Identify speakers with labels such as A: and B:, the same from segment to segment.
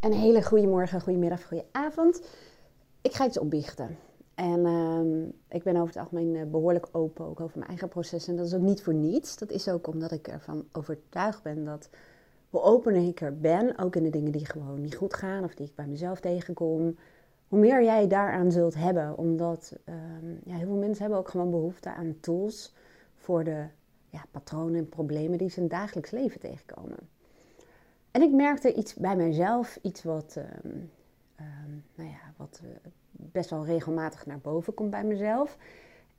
A: Een hele goede morgen, goede middag, goede avond. Ik ga iets opbiechten. En ehm, ik ben over het algemeen eh, behoorlijk open ook over mijn eigen proces. En dat is ook niet voor niets. Dat is ook omdat ik ervan overtuigd ben dat hoe opener ik er ben, ook in de dingen die gewoon niet goed gaan of die ik bij mezelf tegenkom, hoe meer jij daaraan zult hebben. Omdat um, ja, heel veel mensen hebben ook gewoon behoefte aan tools voor de ja, patronen en problemen die ze in dagelijks leven tegenkomen. En ik merkte iets bij mezelf, iets wat, ehm, ehm, nou ja, wat eh, best wel regelmatig naar boven komt bij mezelf.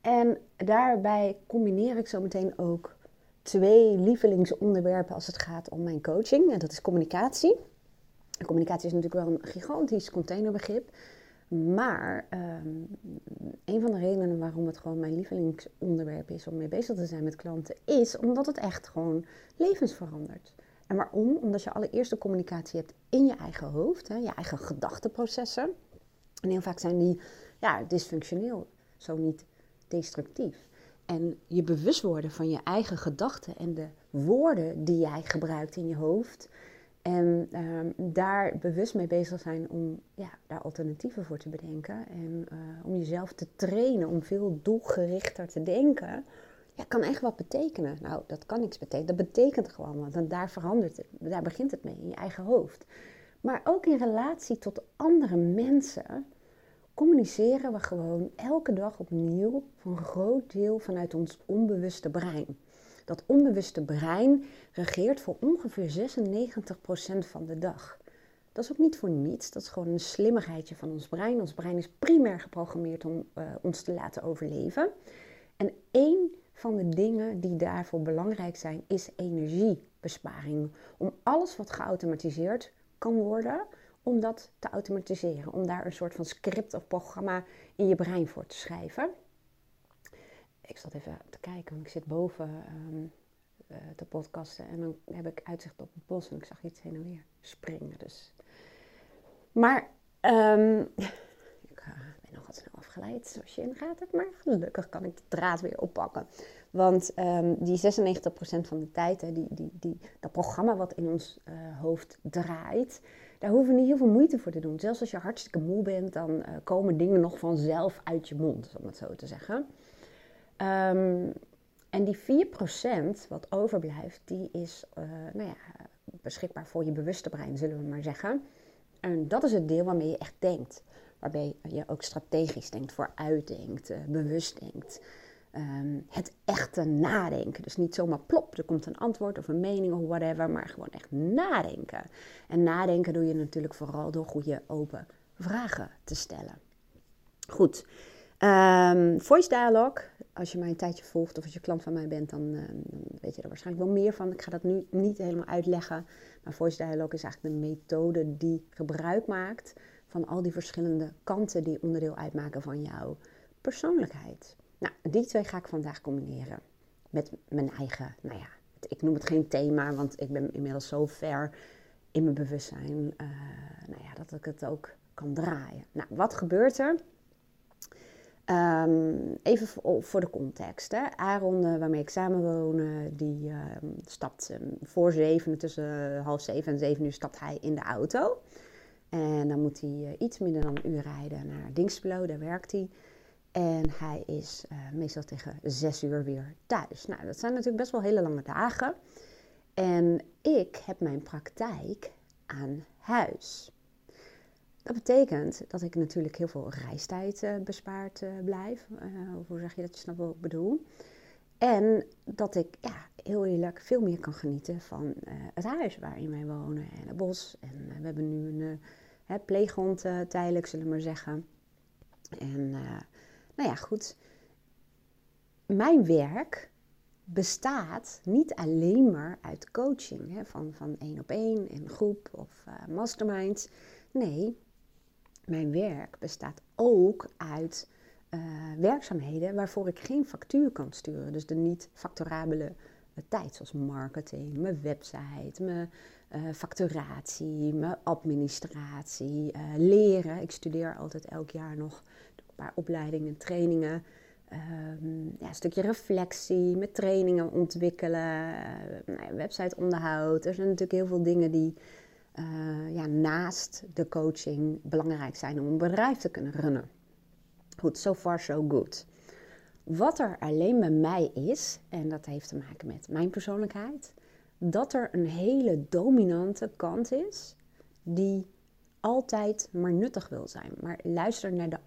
A: En daarbij combineer ik zo meteen ook twee lievelingsonderwerpen als het gaat om mijn coaching. En dat is communicatie. En communicatie is natuurlijk wel een gigantisch containerbegrip. Maar um, een van de redenen waarom het gewoon mijn lievelingsonderwerp is om mee bezig te zijn met klanten, is omdat het echt gewoon levens verandert. En waarom? Omdat je allereerst de communicatie hebt in je eigen hoofd, hè, je eigen gedachteprocessen. En heel vaak zijn die ja, dysfunctioneel, zo niet destructief. En je bewust worden van je eigen gedachten en de woorden die jij gebruikt in je hoofd. En um, daar bewust mee bezig zijn om ja, daar alternatieven voor te bedenken. En uh, om jezelf te trainen om veel doelgerichter te denken kan echt wat betekenen. Nou, dat kan niks betekenen. Dat betekent gewoon, want daar verandert het. Daar begint het mee, in je eigen hoofd. Maar ook in relatie tot andere mensen communiceren we gewoon elke dag opnieuw voor een groot deel vanuit ons onbewuste brein. Dat onbewuste brein regeert voor ongeveer 96% van de dag. Dat is ook niet voor niets, dat is gewoon een slimmigheidje van ons brein. Ons brein is primair geprogrammeerd om uh, ons te laten overleven. En één van de dingen die daarvoor belangrijk zijn, is energiebesparing. Om alles wat geautomatiseerd kan worden, om dat te automatiseren. Om daar een soort van script of programma in je brein voor te schrijven. Ik zat even te kijken, want ik zit boven um, te podcasten en dan heb ik uitzicht op het bos en ik zag iets heen en weer springen. Dus. Maar um, snel afgeleid, zoals je ingaat hebt, maar gelukkig kan ik de draad weer oppakken. Want um, die 96% van de tijd, hè, die, die, die, dat programma wat in ons uh, hoofd draait, daar hoeven we niet heel veel moeite voor te doen. Zelfs als je hartstikke moe bent, dan uh, komen dingen nog vanzelf uit je mond, om het zo te zeggen. Um, en die 4% wat overblijft, die is uh, nou ja, beschikbaar voor je bewuste brein, zullen we maar zeggen. En dat is het deel waarmee je echt denkt. Waarbij je ook strategisch denkt, vooruit denkt, uh, bewust denkt. Um, het echte nadenken. Dus niet zomaar plop, er komt een antwoord of een mening of whatever, maar gewoon echt nadenken. En nadenken doe je natuurlijk vooral door goede open vragen te stellen. Goed. Um, voice dialogue, als je mij een tijdje volgt of als je klant van mij bent, dan, uh, dan weet je er waarschijnlijk wel meer van. Ik ga dat nu niet helemaal uitleggen. Maar voice dialogue is eigenlijk een methode die gebruik maakt van al die verschillende kanten die onderdeel uitmaken van jouw persoonlijkheid. Nou, die twee ga ik vandaag combineren met mijn eigen, nou ja, ik noem het geen thema, want ik ben inmiddels zo ver in mijn bewustzijn, uh, nou ja, dat ik het ook kan draaien. Nou, wat gebeurt er? Um, even voor, voor, de context. Hè. Aaron, uh, waarmee ik samenwoon, die uh, stapt um, voor zeven, tussen half zeven en zeven uur, stapt hij in de auto. En dan moet hij iets minder dan een uur rijden naar Dingsbelo, daar werkt hij. En hij is uh, meestal tegen zes uur weer thuis. Nou, dat zijn natuurlijk best wel hele lange dagen. En ik heb mijn praktijk aan huis. Dat betekent dat ik natuurlijk heel veel reistijd uh, bespaard blijf. hoe zeg je dat? Je snapt wat ik bedoel. En dat ik ja, heel eerlijk veel meer kan genieten van het huis waarin wij wonen en het bos. En we hebben nu een pleeghond tijdelijk, zullen we maar zeggen. En nou ja, goed. Mijn werk bestaat niet alleen maar uit coaching, hè, van, van één op één, in groep of uh, masterminds. Nee, mijn werk bestaat ook uit uh, werkzaamheden waarvoor ik geen factuur kan sturen. Dus de niet facturabele uh, tijd, zoals marketing, mijn website, mijn facturatie, mijn administratie, leren. Ik studeer altijd elk jaar nog paar opleidingen, trainingen. Um, ja, een stukje reflectie, met trainingen ontwikkelen, ja, website onderhoud. Er zijn natuurlijk heel veel dingen die eh, ja, naast de coaching belangrijk zijn om een bedrijf te kunnen runnen. Goed, so far so good. Wat er alleen bij mij is, en dat heeft te maken met mijn persoonlijkheid, dat er een hele dominante kant is die altijd maar nuttig wil zijn. Maar luister naar, de,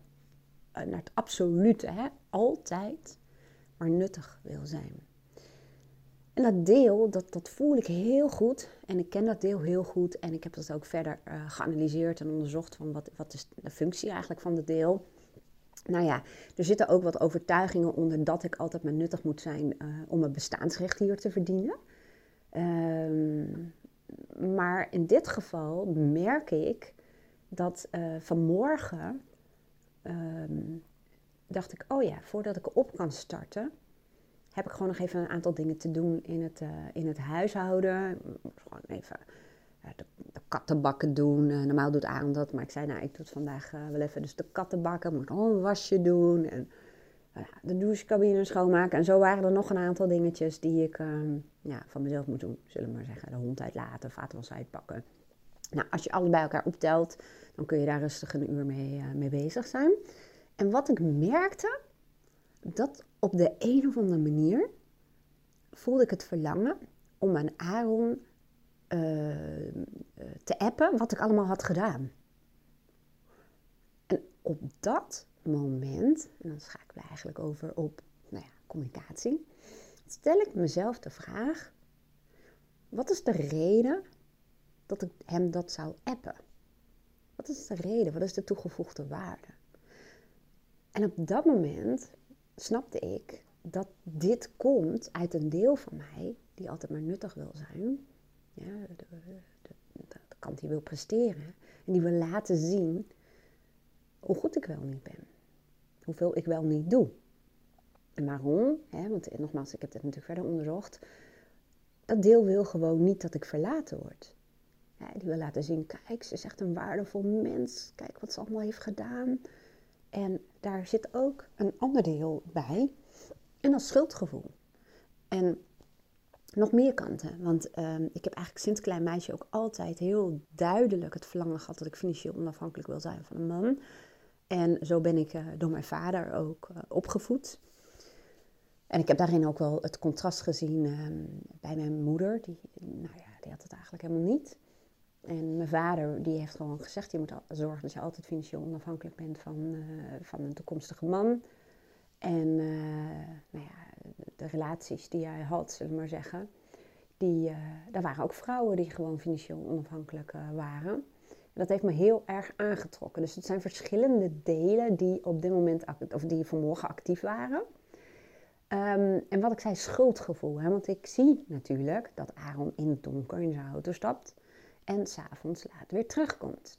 A: eh, naar het absolute, hè? altijd maar nuttig wil zijn. En dat deel, dat, dat voel ik heel goed. En ik ken dat deel heel goed. En ik heb dat ook verder uh, geanalyseerd en onderzocht van wat, wat is de functie eigenlijk van dat deel. Nou ja, er zitten ook wat overtuigingen onder dat ik altijd maar nuttig moet zijn uh, om een bestaansrecht hier te verdienen. Um, maar in dit geval merk ik dat uh, vanmorgen um, dacht ik, oh ja, voordat ik op kan starten, heb ik gewoon nog even een aantal dingen te doen in het, uh, in het huishouden. Gewoon even uh, de, kattenbakken doen. Normaal doet Aaron dat, maar ik zei, nou, ik doe het vandaag wel even. Dus de kattenbakken, moet nog een wasje doen. En de douchecabine schoonmaken. En zo waren er nog een aantal dingetjes die ik ehm, ja, van mezelf moet doen. Zullen we maar zeggen, de hond uitlaten, vaatwas uitpakken. Nou, als je alles bij elkaar optelt, dan kun je daar rustig een uur mee, mee bezig zijn. En wat ik merkte, dat op de een of andere manier voelde ik het verlangen om aan Aaron uh, te appen wat ik allemaal had gedaan. En op dat moment, en dan schakelen we eigenlijk over op nou ja, communicatie, stel ik mezelf de vraag: wat is de reden dat ik hem dat zou appen? Wat is de reden? Wat is de toegevoegde waarde? En op dat moment snapte ik dat dit komt uit een deel van mij die altijd maar nuttig wil zijn. Ja, de, kant die wil presteren. En die wil laten zien hoe goed ik wel niet ben. Hoeveel ik wel niet doe. En waarom? Want nogmaals, ik heb dit natuurlijk verder onderzocht. Dat deel wil gewoon niet dat ik verlaten word. Die wil laten zien, kijk, ze is echt een waardevol mens. Kijk wat ze allemaal heeft gedaan. En daar zit ook een ander deel bij. En dat schuldgevoel. En nog meer kanten. Want um, ik heb eigenlijk sinds klein meisje ook altijd heel duidelijk het verlangen gehad dat ik financieel onafhankelijk wil zijn van een man. En zo ben ik uh, door mijn vader ook uh, opgevoed. En ik heb daarin ook wel het contrast gezien um, bij mijn moeder. Die, nou ja, die had het eigenlijk helemaal niet. En mijn vader die heeft gewoon gezegd, je moet zorgen dat je altijd financieel onafhankelijk bent van, uh, van een toekomstige man. En nou ja, de relaties die hij had, zullen we maar zeggen, die, daar waren ook vrouwen die gewoon financieel onafhankelijk waren. Dat heeft me heel erg aangetrokken. Dus het zijn verschillende delen die op dit moment, of die vanmorgen actief waren. Um, en wat ik zei, schuldgevoel. Hè? Want ik zie natuurlijk dat Aaron in het donker in zijn auto stapt en s'avonds laat weer terugkomt.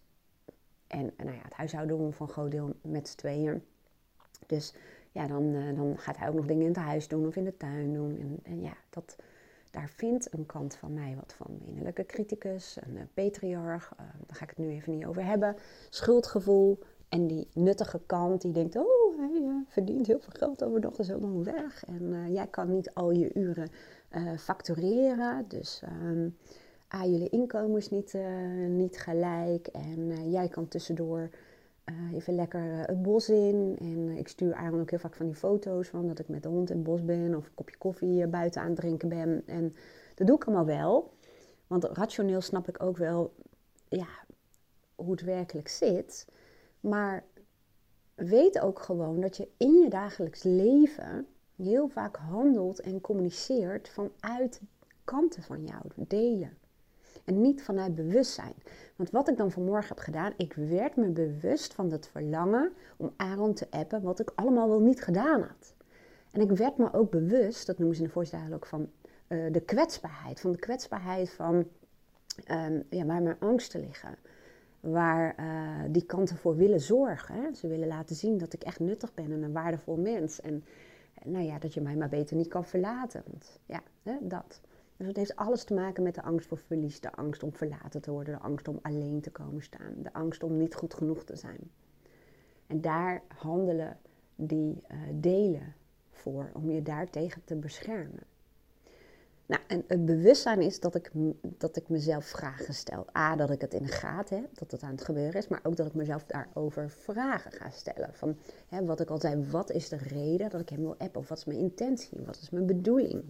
A: En nou ja, het huishouden doen we van groot deel met z'n tweeën. Dus ja, dan, uh, dan gaat hij ook nog dingen in het huis doen of in de tuin doen. En, en ja, dat, daar vindt een kant van mij wat van. Innerlijke criticus, een uh, patriarch, uh, daar ga ik het nu even niet over hebben. Schuldgevoel en die nuttige kant die denkt, oh, hij verdient heel veel geld overdag, is ook nog weg. En jij kan niet al je uren factureren, dus... Ehm, ah, jullie inkomen is niet, niet gelijk en jij kan tussendoor uh, even lekker het bos in. En ik stuur Aaron ook heel vaak van die foto's van dat ik met de hond in het bos ben of een kopje koffie buiten aan het drinken ben. En dat doe ik allemaal wel, want rationeel snap ik ook wel ja, hoe het werkelijk zit. Maar weet ook gewoon dat je in je dagelijks leven heel vaak handelt en communiceert vanuit kanten van jou, delen. En niet vanuit bewustzijn. Want wat ik dan vanmorgen heb gedaan, ik werd me bewust van het verlangen om Aaron te appen, wat ik allemaal wel niet gedaan had. En ik werd me ook bewust, dat noemen ze in de voorstel ook, van uh, de kwetsbaarheid. Van de kwetsbaarheid van um, ja, waar mijn angsten liggen. Waar uh, die kanten voor willen zorgen. Hè. Ze willen laten zien dat ik echt nuttig ben en een waardevol mens. En nou ja, dat je mij maar beter niet kan verlaten. Want ja, hè, dat. Dus het heeft alles te maken met de angst voor verlies, de angst om verlaten te worden, de angst om alleen te komen staan, de angst om niet goed genoeg te zijn. En daar handelen die uh, delen voor, om je daartegen te beschermen. Nou, en het bewustzijn is dat ik, dat ik mezelf vragen stel. A, dat ik het in de gaten heb, dat het aan het gebeuren is, maar ook dat ik mezelf daarover vragen ga stellen. Van hè, wat ik al zei, wat is de reden dat ik hem wil appen? Of wat is mijn intentie? Wat is mijn bedoeling?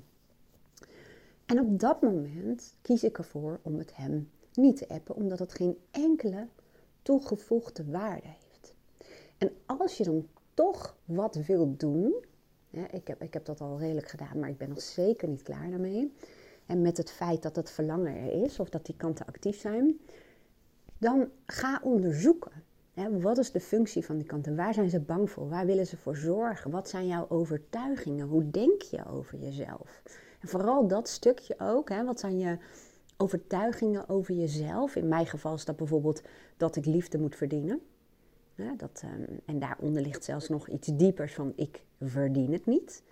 A: En op dat moment kies ik ervoor om het hem niet te appen, omdat het geen enkele toegevoegde waarde heeft. En als je dan toch wat wilt doen, ik, heb, ik heb dat al redelijk gedaan, maar ik ben nog zeker niet klaar daarmee. En met het feit dat het verlangen er is, of dat die kanten actief zijn, dan ga onderzoeken. wat is de functie van die kanten? Waar zijn ze bang voor? Waar willen ze voor zorgen? Wat zijn jouw overtuigingen? Hoe denk je over jezelf? En vooral dat stukje ook. wat zijn je overtuigingen over jezelf? In mijn geval is dat bijvoorbeeld dat ik liefde moet verdienen. Dat, ehm, en daaronder ligt zelfs nog iets diepers van ik verdien het niet.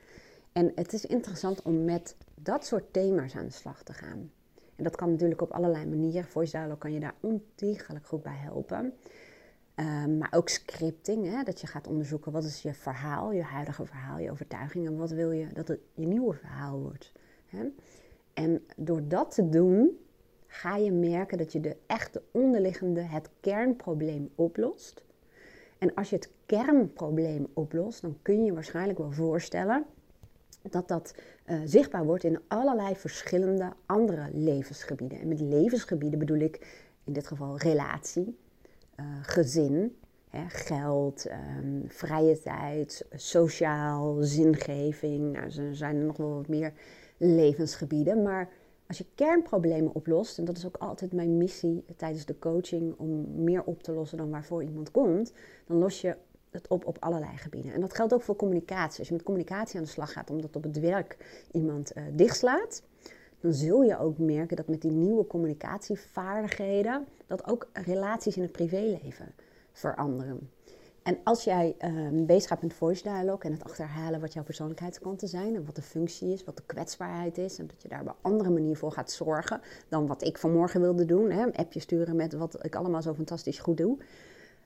A: En het is interessant om met dat soort thema's aan de slag te gaan. En dat kan natuurlijk op allerlei manieren. Voice Dialogue kan je daar ontiegelijk goed bij helpen. Um, maar ook scripting, hè, dat je gaat onderzoeken wat is je verhaal, je huidige verhaal, je overtuigingen. Wat wil je dat het je nieuwe verhaal wordt. En door dat te doen, ga je merken dat je de echte onderliggende, het kernprobleem oplost. En als je het kernprobleem oplost, dan kun je waarschijnlijk wel voorstellen dat dat uh, zichtbaar wordt in allerlei verschillende andere levensgebieden. En met levensgebieden bedoel ik in dit geval relatie, uh, gezin, hè, geld, um, vrije tijd, sociaal, zingeving. Nou, er zijn er nog wel wat meer levensgebieden, maar als je kernproblemen oplost, en dat is ook altijd mijn missie tijdens de coaching om meer op te lossen dan waarvoor iemand komt, dan los je het op op allerlei gebieden. En dat geldt ook voor communicatie. Als je met communicatie aan de slag gaat omdat op het werk iemand uh, dichtslaat, dan zul je ook merken dat met die nieuwe communicatievaardigheden, dat ook relaties in het privéleven veranderen. En als jij um, bezig gaat met voice dialogue en het achterhalen wat jouw persoonlijkheidskanten zijn en wat de functie is, wat de kwetsbaarheid is en dat je daar op een andere manier voor gaat zorgen dan wat ik vanmorgen wilde doen, hè, een appje sturen met wat ik allemaal zo fantastisch goed doe,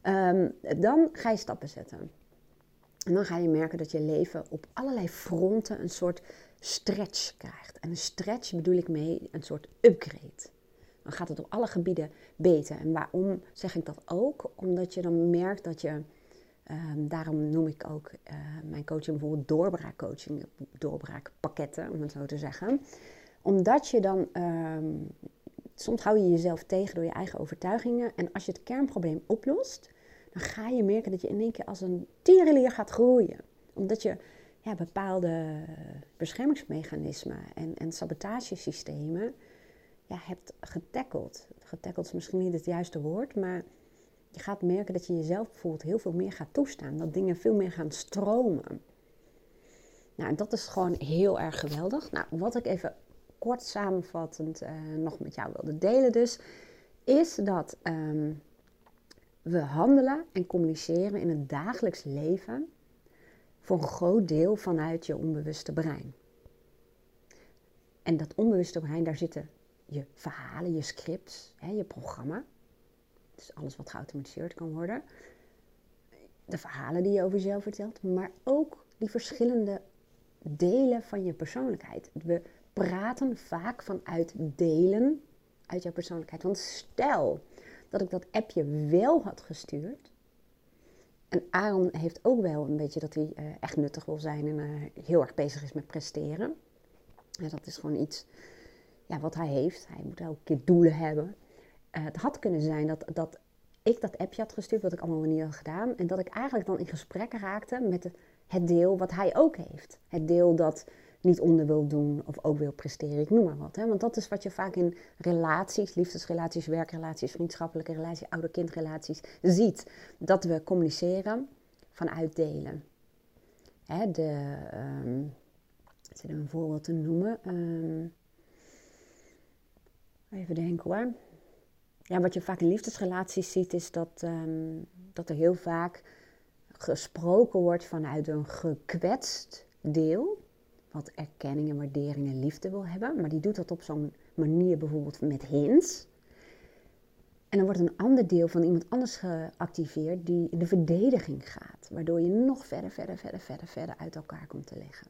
A: um, dan ga je stappen zetten. En dan ga je merken dat je leven op allerlei fronten een soort stretch krijgt. En een stretch bedoel ik mee een soort upgrade. Dan gaat het op alle gebieden beter. En waarom zeg ik dat ook? Omdat je dan merkt dat je Um, daarom noem ik ook uh, mijn coaching bijvoorbeeld doorbraakcoaching, doorbraakpakketten, om het zo te zeggen. Omdat je dan, um, soms hou je jezelf tegen door je eigen overtuigingen. En als je het kernprobleem oplost, dan ga je merken dat je in één keer als een tierenlier gaat groeien. Omdat je ja, bepaalde beschermingsmechanismen en, en sabotagesystemen ja, hebt getackeld. Getackeld is misschien niet het juiste woord, maar je gaat merken dat je jezelf bijvoorbeeld heel veel meer gaat toestaan. Dat dingen veel meer gaan stromen. Nou, dat is gewoon heel erg geweldig. Nou, wat ik even kort samenvattend uh, nog met jou wilde delen dus, is dat ehm, we handelen en communiceren in het dagelijks leven voor een groot deel vanuit je onbewuste brein. En dat onbewuste brein, daar zitten je verhalen, je scripts, hè, je programma. Dus alles wat geautomatiseerd kan worden. De verhalen die je over jezelf vertelt, maar ook die verschillende delen van je persoonlijkheid. We praten vaak vanuit delen uit jouw persoonlijkheid. Want stel dat ik dat appje wel had gestuurd. En Aaron heeft ook wel een beetje dat hij uh, echt nuttig wil zijn en uh, heel erg bezig is met presteren. En dat is gewoon iets ja, wat hij heeft. Hij moet elke keer doelen hebben. Eh, het had kunnen zijn dat, dat ik dat appje had gestuurd, wat ik allemaal niet had gedaan. En dat ik eigenlijk dan in gesprek raakte met het deel wat hij ook heeft. Het deel dat niet onder wil doen of ook wil presteren, ik noem maar wat. Hè? Want dat is wat je vaak in relaties, liefdesrelaties, werkrelaties, vriendschappelijke relaties, ouder-kindrelaties ziet. Dat we communiceren vanuit delen. Hè, de, um, ik een voorbeeld te noemen. Um, even denken hoor ja, wat je vaak in liefdesrelaties ziet, is dat, ehm, dat er heel vaak gesproken wordt vanuit een gekwetst deel. Wat erkenning en waardering en liefde wil hebben. Maar die doet dat op zo'n manier bijvoorbeeld met hints. En dan wordt een ander deel van iemand anders geactiveerd die in de verdediging gaat. Waardoor je nog verder, verder, verder, verder, verder uit elkaar komt te liggen.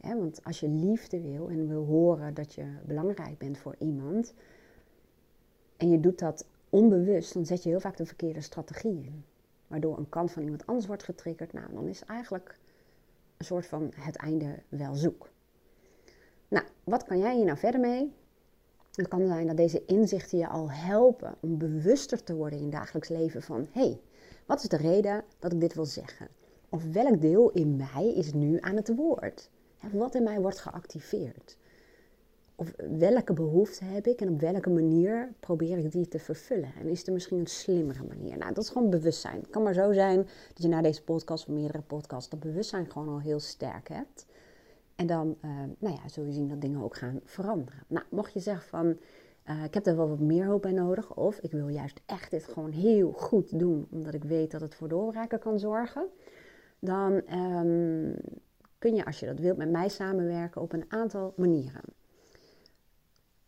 A: want als je liefde wil en wil horen dat je belangrijk bent voor iemand, en je doet dat onbewust, dan zet je heel vaak de verkeerde strategie in. Waardoor een kant van iemand anders wordt getriggerd. Nou, dan is eigenlijk een soort van het einde wel zoek. Nou, wat kan jij hier nou verder mee? Het kan zijn dat deze inzichten je al helpen om bewuster te worden in je dagelijks leven van... hé, hey, wat is de reden dat ik dit wil zeggen? Of welk deel in mij is nu aan het woord? Wat in mij wordt geactiveerd? Of welke behoefte heb ik en op welke manier probeer ik die te vervullen? En is er misschien een slimmere manier? Nou, dat is gewoon bewustzijn. Het kan maar zo zijn dat je na deze podcast of meerdere podcasts dat bewustzijn gewoon al heel sterk hebt. En dan, uh, nou ja, zul je zien dat dingen ook gaan veranderen. Nou, mocht je zeggen van, uh, ik heb er wel wat meer hulp bij nodig. Of ik wil juist echt dit gewoon heel goed doen, omdat ik weet dat het voor doorbraken kan zorgen. Dan um, kun je, als je dat wilt, met mij samenwerken op een aantal manieren.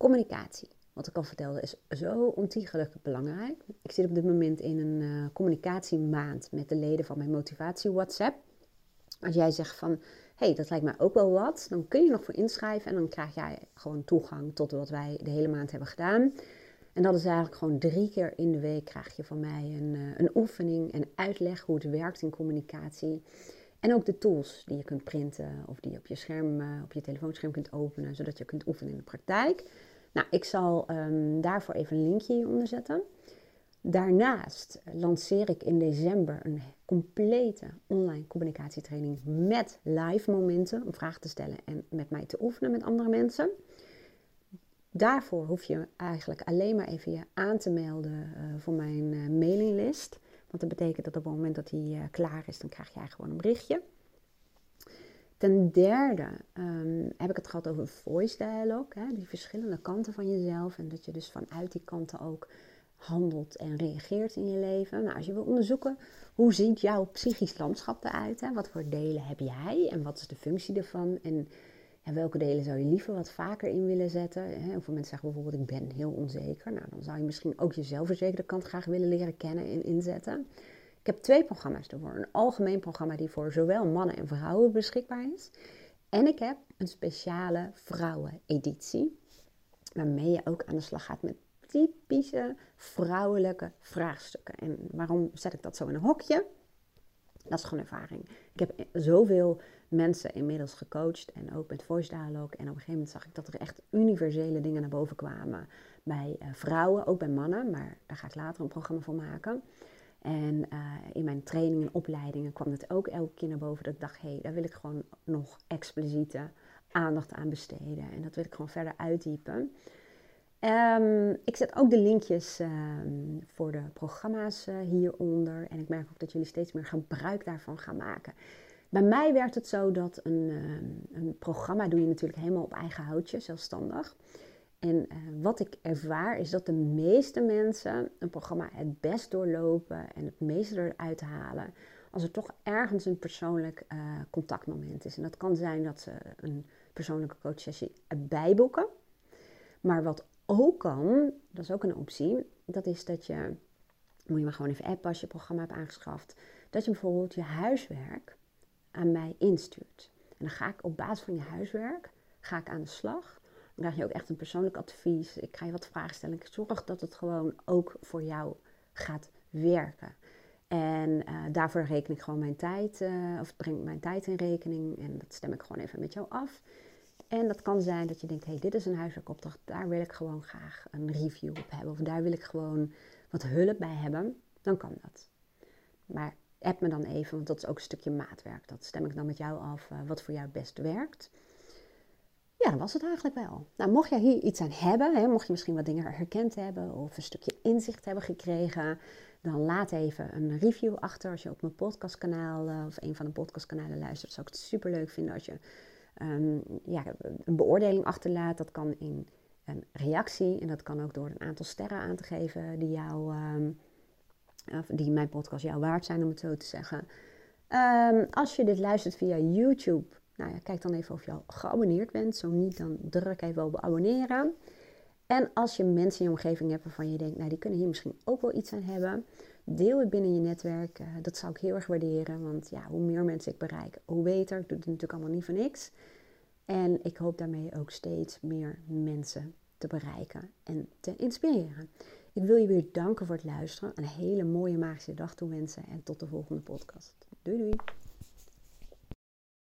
A: Communicatie, wat ik al vertelde, is zo ontiegelijk belangrijk. Ik zit op dit moment in een uh, communicatiemaand met de leden van mijn motivatie WhatsApp. Als jij zegt van, hey, dat lijkt mij ook wel wat, dan kun je nog voor inschrijven en dan krijg jij gewoon toegang tot wat wij de hele maand hebben gedaan. En dat is eigenlijk gewoon drie keer in de week krijg je van mij een, uh, een oefening en uitleg hoe het werkt in communicatie. En ook de tools die je kunt printen of die je op je scherm, uh, op je telefoonscherm kunt openen, zodat je kunt oefenen in de praktijk. Nou, ik zal um, daarvoor even een linkje hieronder zetten. Daarnaast lanceer ik in december een complete online communicatietraining met live momenten om vragen te stellen en met mij te oefenen met andere mensen. Daarvoor hoef je eigenlijk alleen maar even je aan te melden uh, voor mijn uh, mailinglist. Want dat betekent dat op het moment dat hij uh, klaar is, dan krijg jij gewoon een berichtje. Ten derde um, heb ik het gehad over voice dialogue, hè, die verschillende kanten van jezelf. En dat je dus vanuit die kanten ook handelt en reageert in je leven. Nou, als je wil onderzoeken hoe ziet jouw psychisch landschap eruit, hè? wat voor delen heb jij en wat is de functie ervan en, en welke delen zou je liever wat vaker in willen zetten. Hè? Heel veel mensen zeggen bijvoorbeeld ik ben heel onzeker. Nou, dan zou je misschien ook je zelfverzekerde kant graag willen leren kennen en inzetten. Ik heb twee programma's ervoor. Een algemeen programma die voor zowel mannen en vrouwen beschikbaar is. En ik heb een speciale vrouweneditie. Waarmee je ook aan de slag gaat met typische vrouwelijke vraagstukken. En waarom zet ik dat zo in een hokje? Dat is gewoon ervaring. Ik heb zoveel mensen inmiddels gecoacht en ook met voice dialogue. En op een gegeven moment zag ik dat er echt universele dingen naar boven kwamen. Bij uh, vrouwen, ook bij mannen, maar daar ga ik later een programma voor maken. En uh, in mijn trainingen en opleidingen kwam het ook elke keer naar boven dat ik dacht, hé, daar wil ik gewoon nog expliciete aandacht aan besteden. En dat wil ik gewoon verder uitdiepen. Um, ik zet ook de linkjes um, voor de programma's uh, hieronder. En ik merk ook dat jullie steeds meer gebruik daarvan gaan maken. Bij mij werkt het zo dat een, uh, een programma doe je natuurlijk helemaal op eigen houtje, zelfstandig. En uh, wat ik ervaar is dat de meeste mensen een programma het best doorlopen en het meeste eruit halen als er toch ergens een persoonlijk uh, contactmoment is. En dat kan zijn dat ze een persoonlijke coachsessie bijboeken. Maar wat ook kan, dat is ook een optie, dat is dat je, moet je maar gewoon even appen als je programma hebt aangeschaft, dat je bijvoorbeeld je huiswerk aan mij instuurt. En dan ga ik op basis van je huiswerk, ga ik aan de slag. Krijg je ook echt een persoonlijk advies. Ik ga je wat vragen stellen. Ik zorg dat het gewoon ook voor jou gaat werken. En uh, daarvoor reken ik gewoon mijn tijd, uh, of breng ik mijn tijd in rekening. En dat stem ik gewoon even met jou af. En dat kan zijn dat je denkt, hey, dit is een huiswerkopdracht, daar wil ik gewoon graag een review op hebben. Of daar wil ik gewoon wat hulp bij hebben. Dan kan dat. Maar app me dan even, want dat is ook een stukje maatwerk. Dat stem ik dan met jou af, uh, wat voor jou het best werkt. Ja, dat was het eigenlijk wel. Nou, mocht je hier iets aan hebben, hè, mocht je misschien wat dingen herkend hebben of een stukje inzicht hebben gekregen, dan laat even een review achter als je op mijn podcastkanaal uh, of een van de podcastkanalen luistert. Zou ik het super leuk vinden als je um, ja, een beoordeling achterlaat. Dat kan in een reactie en dat kan ook door een aantal sterren aan te geven die, jou, um, die mijn podcast jou waard zijn, om het zo te zeggen. Um, als je dit luistert via YouTube, nou ja, kijk dan even of je al geabonneerd bent. Zo niet, dan druk even op abonneren. En als je mensen in je omgeving hebt waarvan je denkt, nou die kunnen hier misschien ook wel iets aan hebben, deel het binnen je netwerk. Uh, dat zou ik heel erg waarderen, want ja, hoe meer mensen ik bereik, hoe beter. Ik doe het natuurlijk allemaal niet voor niks. En ik hoop daarmee ook steeds meer mensen te bereiken en te inspireren. Ik wil je weer danken voor het luisteren. Een hele mooie magische dag toewensen en tot de volgende podcast. Doei doei!